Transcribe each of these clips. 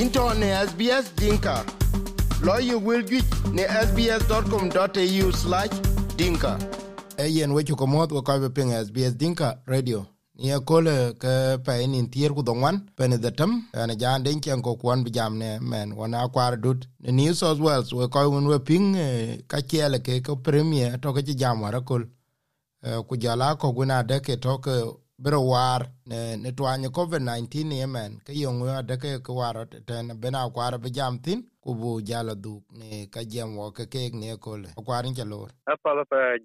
into ne SBS Dinka. Lawyer will get ne sbs.com.au slash dinka. Ayen wechu komot wa kaibe ping SBS Dinka Radio. Nia kole ke pa in tier ku dongwan pene the tam ana jan den chen ko kwan bijam ne men wana kwar dut ne New South Wales we ko un we ping ka chele ke ko premier to jam wara kul ku jala ko guna de to ke bero war, ne ne twanye covid 19 ne men ke yong wa de ke ko war ten bena kwar be jam tin ku bu jala du ne ka jam wo ke ke ne ko le kwarin cha lor. A pa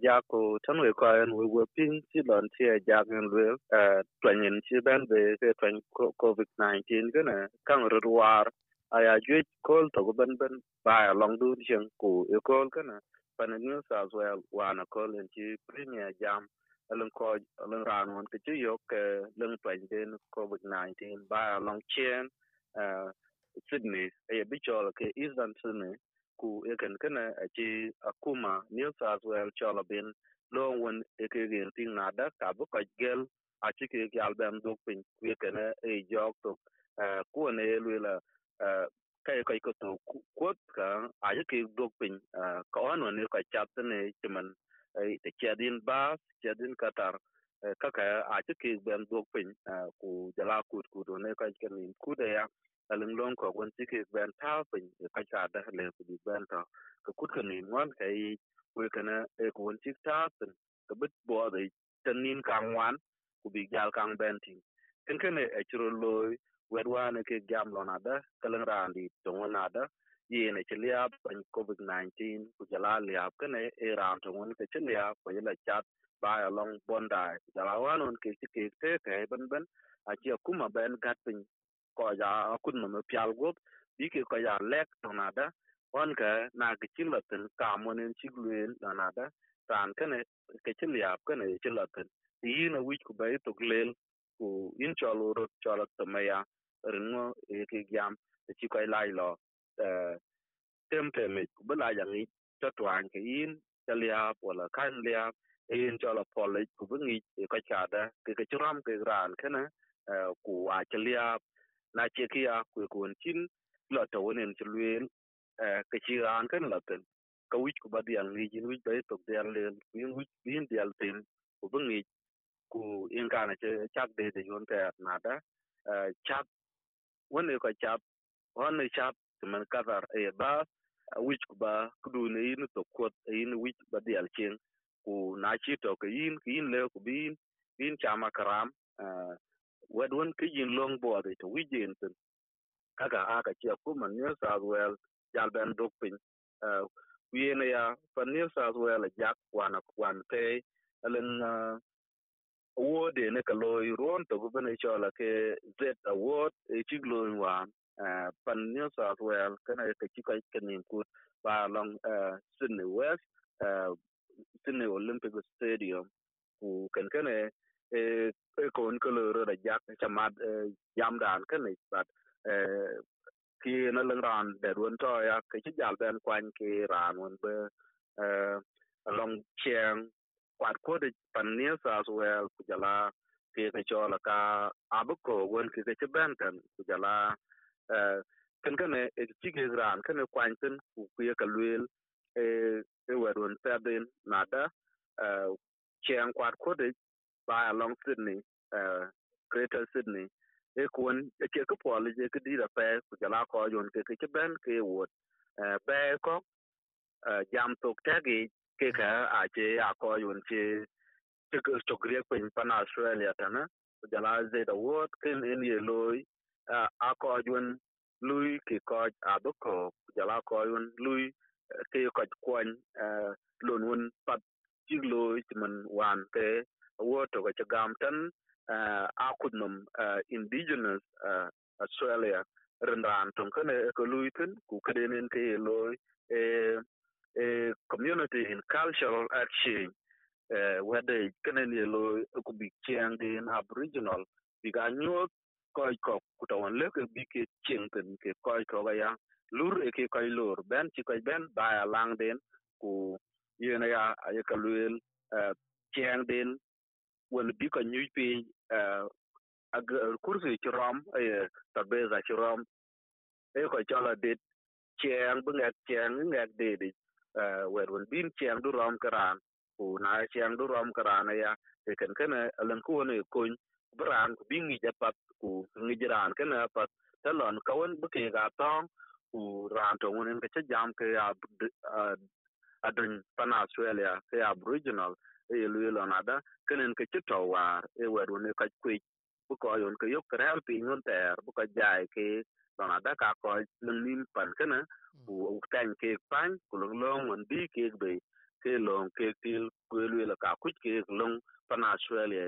ja ko tan we ko en, we we pin ti lon ti ja ngen le eh twanyin ti ben be ke twan covid 19 gena kan ro war. Aya jwe kol to ben ben, ba long du chen ku e kol kana pan e new south wales wa na kol en ti premier jam lưng coi lưng ran won ke chi yo ke lưng twan den covid 19 ba long chen uh sydney e bi chol ke eastern sydney ku e kan kana a chi akuma new south wales chola bin lo won e ke gen ting na da ka bu ka gel a chi ke gal bam dok pin ku e kana e jok to uh ku ne lu la uh kai kai ko to ku ka a chi ke dok pin uh ka on ne ka chat ne chiman e cedin baas cedin katar kaka a cikin ke ben ku jala kut kudo ne kan ke min kuda ya alin lon ko gon ci ke ta pin ka ta da le ku ben ta ka kut ka min wan kai we kana e ko gon ci ta pin ka bit bo da tan nin kan wan ku bi jal kan ben tin kin kana e ciro loy wedwa ne ke jam lon ada kalan randi to na da yene ci liab ban covid 19 ku jala liab kene e to won ke ci liab ko yela chat ba along bondi jala wanon ke ci ke te ke ban ban a ci kuma ben gat ko ja kun no pial gop bi ke ko ya lek to nada wan ka na ke ci latin ka monen ci gluen nada ran kene ke ci liab kene ci latin yina wich ku bay to glel ku in cholo ro cholo to ringo e ke jam ci ko lai lo tem teme bu la yang ni cho twan ke in cha lia wala kan lia in cho la pol le ku bu ngi ka cha da ke ke chram ke ran ke na ku a cha lia na che ki a ku ku chin lo to wonen chu luen ke chi ran kan la ten ka wich ku ba dial ni jin wich bai to dial le yin wich yin dial ten ku bu ngi ku in kana che chak de de yon te na da chak wone ko chap chap man kazar e eh, ba eh, wich ku ba kudu ne yin to kot eh, yin wich ba dial chen ku na chi to ke yin ke yin le ku bin bin chama karam wed won ke yin long bo de to wijen tin. Kaka aka chi ku man new south wales jal ben dok pin yen ya fa new south wales jak wana kwan pe alen award ne ka loy ron to bu ne chola ke z award e chi loy wan pan new south wales kana ka chi ka kenin ku ba long sydney west sydney olympic stadium. Ku kan kana e ko on ko lo da jak chamad jam dan kana but ki na lang ran de run to ya ke chi jal ben kwan ki ran won be long chiang kwat ko de pan new south wales ku jala ki ka chola ka abuko won ki ke ben kan ku jala kan kana e chi ke ran kana kwan tin ku ku ye ka luel e e wadon sabin nada chiang kwat ko de ba along sydney greater sydney. E kun e ke ko pol je ke di da pe, ku jala ko yon ke ke ben, ke wot. Pe ko jam tok tagi ke ka a che a ko yon che che ko to gre ko in pan australia ta na ku jala ze da wot, ken in ye loy a ko yon lui ki ko a bo ko jala ko yon lui ke ko kwon lon won pat chi loy man wan ke wo to ga gam tan a kudnum indigenous australia rendan ton kane ko lui tin ku kadenen ke loy e e community in cultural exchange wede kanen ye lo ku bi chiang din aboriginal bi ga nyot koy ko kutawon le ke bi ke chieng ten, ke koy ko ga ya. Lur e ke koy lur. Ben ci koy ben, ba ya lang den, ku yena ya ay ka luel e, chiang den. Won bi ko nyuy pe ag, kursi ci rom ay tabeza ci rom. E, e ko chala det cheng bu ngak cheng ngak de de wer won bin cheng du rom karan, ku na cheng du rom karan e ya. E ken kana alan ku ne kun bran ku bin ngi japat ku ngi jiran kana pat. Talon kawan bu ke ga tong ku ran to wonen ke jam ke a adun pan australia ke aboriginal e lu lo nada kenen ke chito war e wer won ka kwi bu ko yon ke yok kral pi ngon ter bu ko jai ke lo nada ka ko nang nim pan kana ku tan ke pan ku long long won bi ke be ke long ke til ku lu lo ka ku ke long pan australia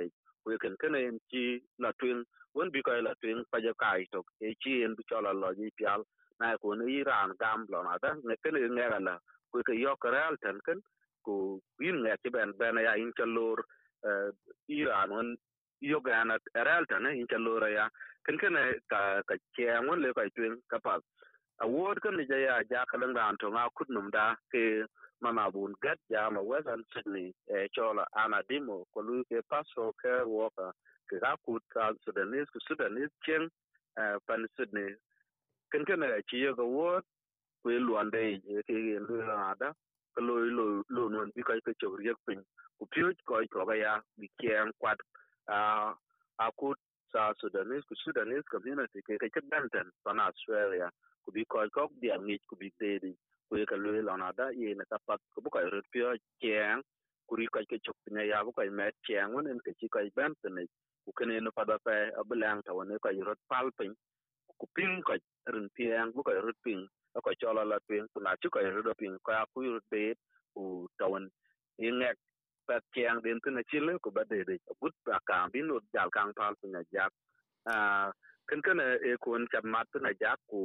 we ken kenen chi la twin won bi ko la twin pa ja kai to e chi en bi chola lo ji pial na ko ni iran gam lo nada ne kene ne la ku ke yo kral tan ken ku yin ne ti ben ben ya in chalor iran won yoga na ral tan in chalor ya ken kene ka ka che won le ka twin ka pa award kan ni jaya ja kalan da to nga kut num da ke mama bun gat ja ma western sydney e eh, chola ana dimo ko lu ke paso ke woka ke ga kut ka sudanese ku sudanese chen eh, pan sydney kan ken ken eh, ci yoga word ku luande ke lu ada ko lo lo lo non bi kai ka chok riek pin ku pyo ko ko ga ya, bi kien kwat ah, a a ku sa sudanese ku sudanese community ke ke banten pan australia, ku bi ko ko bi am ku bi dedi di ku ka lo la na da, ye na ka pat ku bu ka ru pyo kien ku ri ka ke chok ne ya, bu ka me kien won en ke chi ka banten ne, ku kene no pada pe abelang ta won ka ru pal pin ku pin ka rin piang, bu ka ru pin ko chola la pin ku na chu ko ro pin ko ku ru be ku tawan ingek pat chiang den tu na chile ku ba de de gut ba ka bin no jal kang pal tu na jak a ken ken e kun chap mat tu na jak ku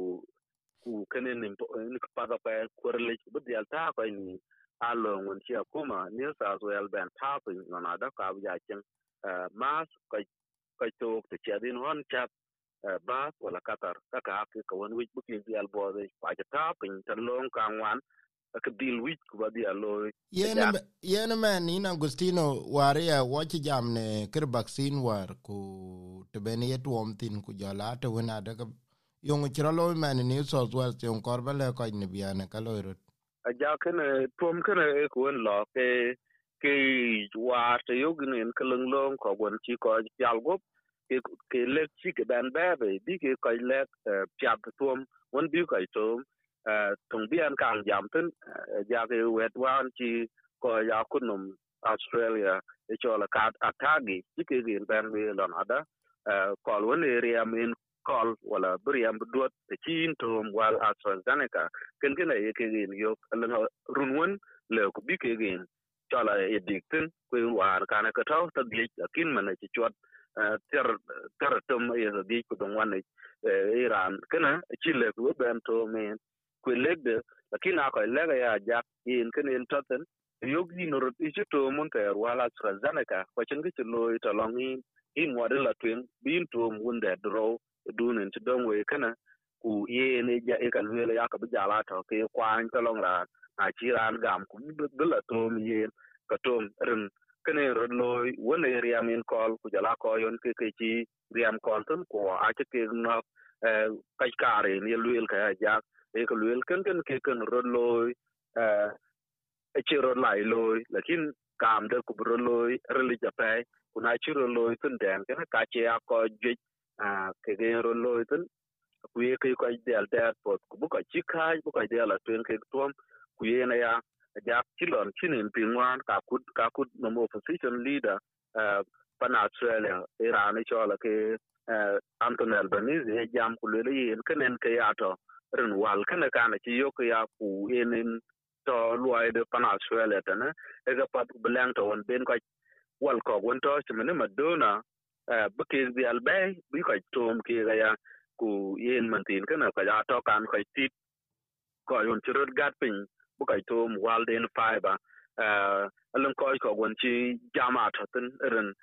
ku ken ni ni pa da pa ku le bu dial ta ko ni a lo ngun chi akuma ni sa zo el ben ta pu no na da ka ya chen mas ko ko to te chia din hon chap ba wala qatar ka ka ke ka won wich bukin di al bode pa ja ta pin tan long ka wan ka dil wich ku ba di alo yen yen men in agustino waria wachi jam ne ker vaccine war ku te ben ye tuom tin ku jala te wona de ka yong chira lo men ni so so yon korba le ko ni biane ka lo rut a ja ken tuom ken e ku en lo ke ke war te yogin en keleng long ko gon chi ko jal gop ke ke lek chi ke ban ba be bi ke ko lek piap tuom won bi ko tom tung bian kang jam tin ja ke wet wan chi ko ya kunum australia. E cho có ka atagi chi ke gen ban be lon ada kol won area min kol wala briam duot te chin tom wal astrazeneca ken ken e ke gen yo run won le ko bi ke gì cho la e diktin ko war kana ka taw ta di kin mana chi chot ter ter tum ye di ku don wan iran. Kana chile ku ben to men ku legde lakini ako e lega ya jak in kana in toten e yogi no rot e ichi to mun ter wala AstraZeneca ko chen gi lo ito long in in wade la twen bin to mun de dro dunen ti don we kana ku ye ne ja e kan wele ya ka bi jala to, ke kwan to long ra na chi ran gam, ku bi la to mi ye, ka to ren kene rot loy wone riam in kol, ku jala ko yon ke ke chi riam kol tun ko a che ke no kai eh, kare ni luel ka ja e ko luel ken ken ke ken rod loy e chi rod lai loy lakin kam de ku rod loy reli ja pe ku na chi rod loy tun den ken ka che a ko je a ke ge rod loy tun ku ye ke ko del der pot ku bu ko chi kai bu ko del la tun ke tuom ku ye na ya ja kilon chinin pingwan ka kut ka kut no opposition leader uh, Australia Iran chola Anthony Albanese he jam ku le yin kenen ke ya to ren wal kana kana ci yok ya ku enin to luai de pan Australia tane e ga pat belang to won ben ko wal ko won to chmene madona uh, buke di albay bi ko tom ke ga ya ku yen mantin kana ka ya to kan ko tit ko yon chirot gat pin bu ka tom walden fiber uh alun ko ko gon ci jama to tin ren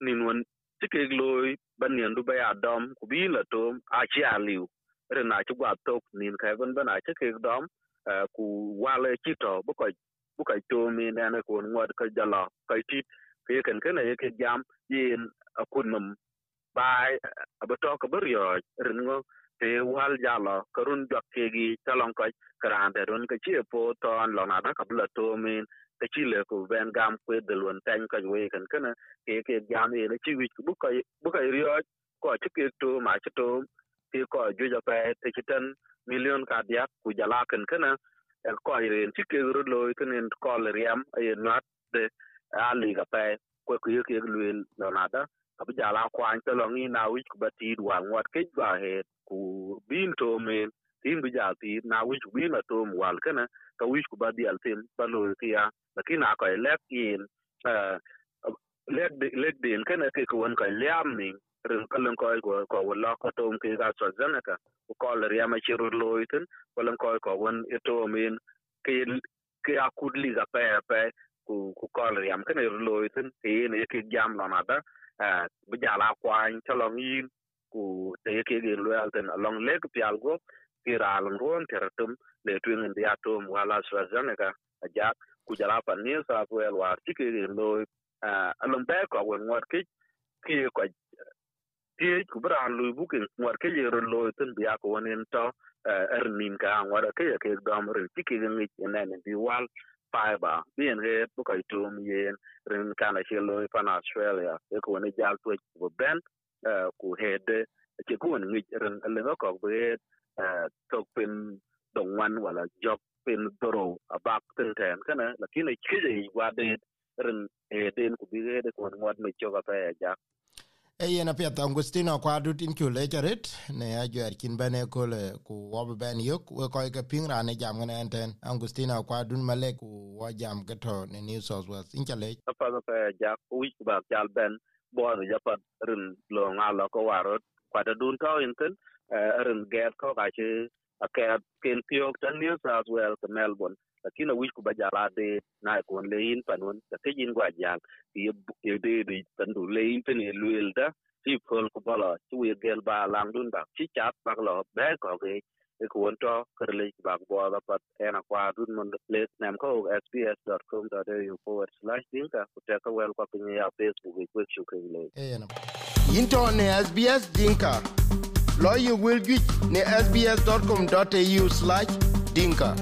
nin won tike ban banien du baya dom ku bi la tom a chi a liu re na chi gwa tok, nin ka ban ban a chi ke dom eh, ku wa le chi to bu ko bu bukai to mi na na ko ngod ka jala ka ti ke ken ken, ye ke jam, yin a kun nam bai eh, a ba to ka bur yo re ngo te wal ka run jok ke kegi talon ko karante run ka chi po ton lo na ka bu la to min ka chi le ko ben gam kwe de lon tan ka we kan kana ke ke jam e le chi wi bu ka bu ka ri ko chi ke to ma chi to ke ko ju ja pa te chi tan million ka dia ku ja la kan kana el ko ri en chi ke ru lo kan en ko le riam e not de a li ka pa ko ku ye ke lu lo na da ka bu ja la ko an to lo ni na wi ku ba ti wa ngot ke ba he ku bin to men tin bu ja ti na wi ku bin to mu wal kana ka wi ku ba di al tin ba lo ti ya lakini a ko lek in lek lek din kana ke ko won ko liam ni rin kalan ko ko ko wala ko to ke ga so zanaka ko ko le ma chiru loitin kalan ko ko won eto min ke ke akudli ga pe pe ku ku ko le yam kana loitin te ne ke jam na nada bu jala kwan chalong yin ku te ke ge lo alten along lek pial go ki ral ron teratum le twin ndia tom wala so zanaka ajak ku jala pa ni sa ku el war ti ke lo along ba ko won wat ke ki ko ti ku bra lu bu ke war ke ye ro lo tin bi ko wonen to er nin ka war ke ke dom ri ti ke ngi na ne bi wal fiber bien re bu ko tum yen rin kana ke lo pa na australia e ko ne jal to ku ben ku hede ke ku ngi rin le ko be to pin dong wan wala job pin doro abak tin ten kana lakini kije wa de rin e den ku bi de ko ngot me choga pa ja. E yen apiath augustino kwa dutin ku lecharit ne ajuer kin bene kole ku wob ben yok we ko ke ping rane jam ne enten augustino kwa dun male ku wo jam ke to ne new south wales. In chale apa pa ja ku wi ba jal ben bo ja pa rin lo lo ko warot kwa da dun to in ken rin get ko ga chi akat ken piok tan new south wales to melbourne lakini wic ku ba jala de na kon le in panun. Ta ke yin gwa jang ti ye de de tan du le yin pen ye luel da ti phol ku bala tu ye gel ba lang dun ba. Chi chat ba lo ba ko ge e ku won to ker le ba bo da pat ena kwa dun mon le nam ko sbs.com.au forward slash dinka. Ku ta ka wel ko pin ya facebook e ku chu ke le. E, e na yin to ne sbs dinka. Lo ye wel ne sbs.com.au slash dinka.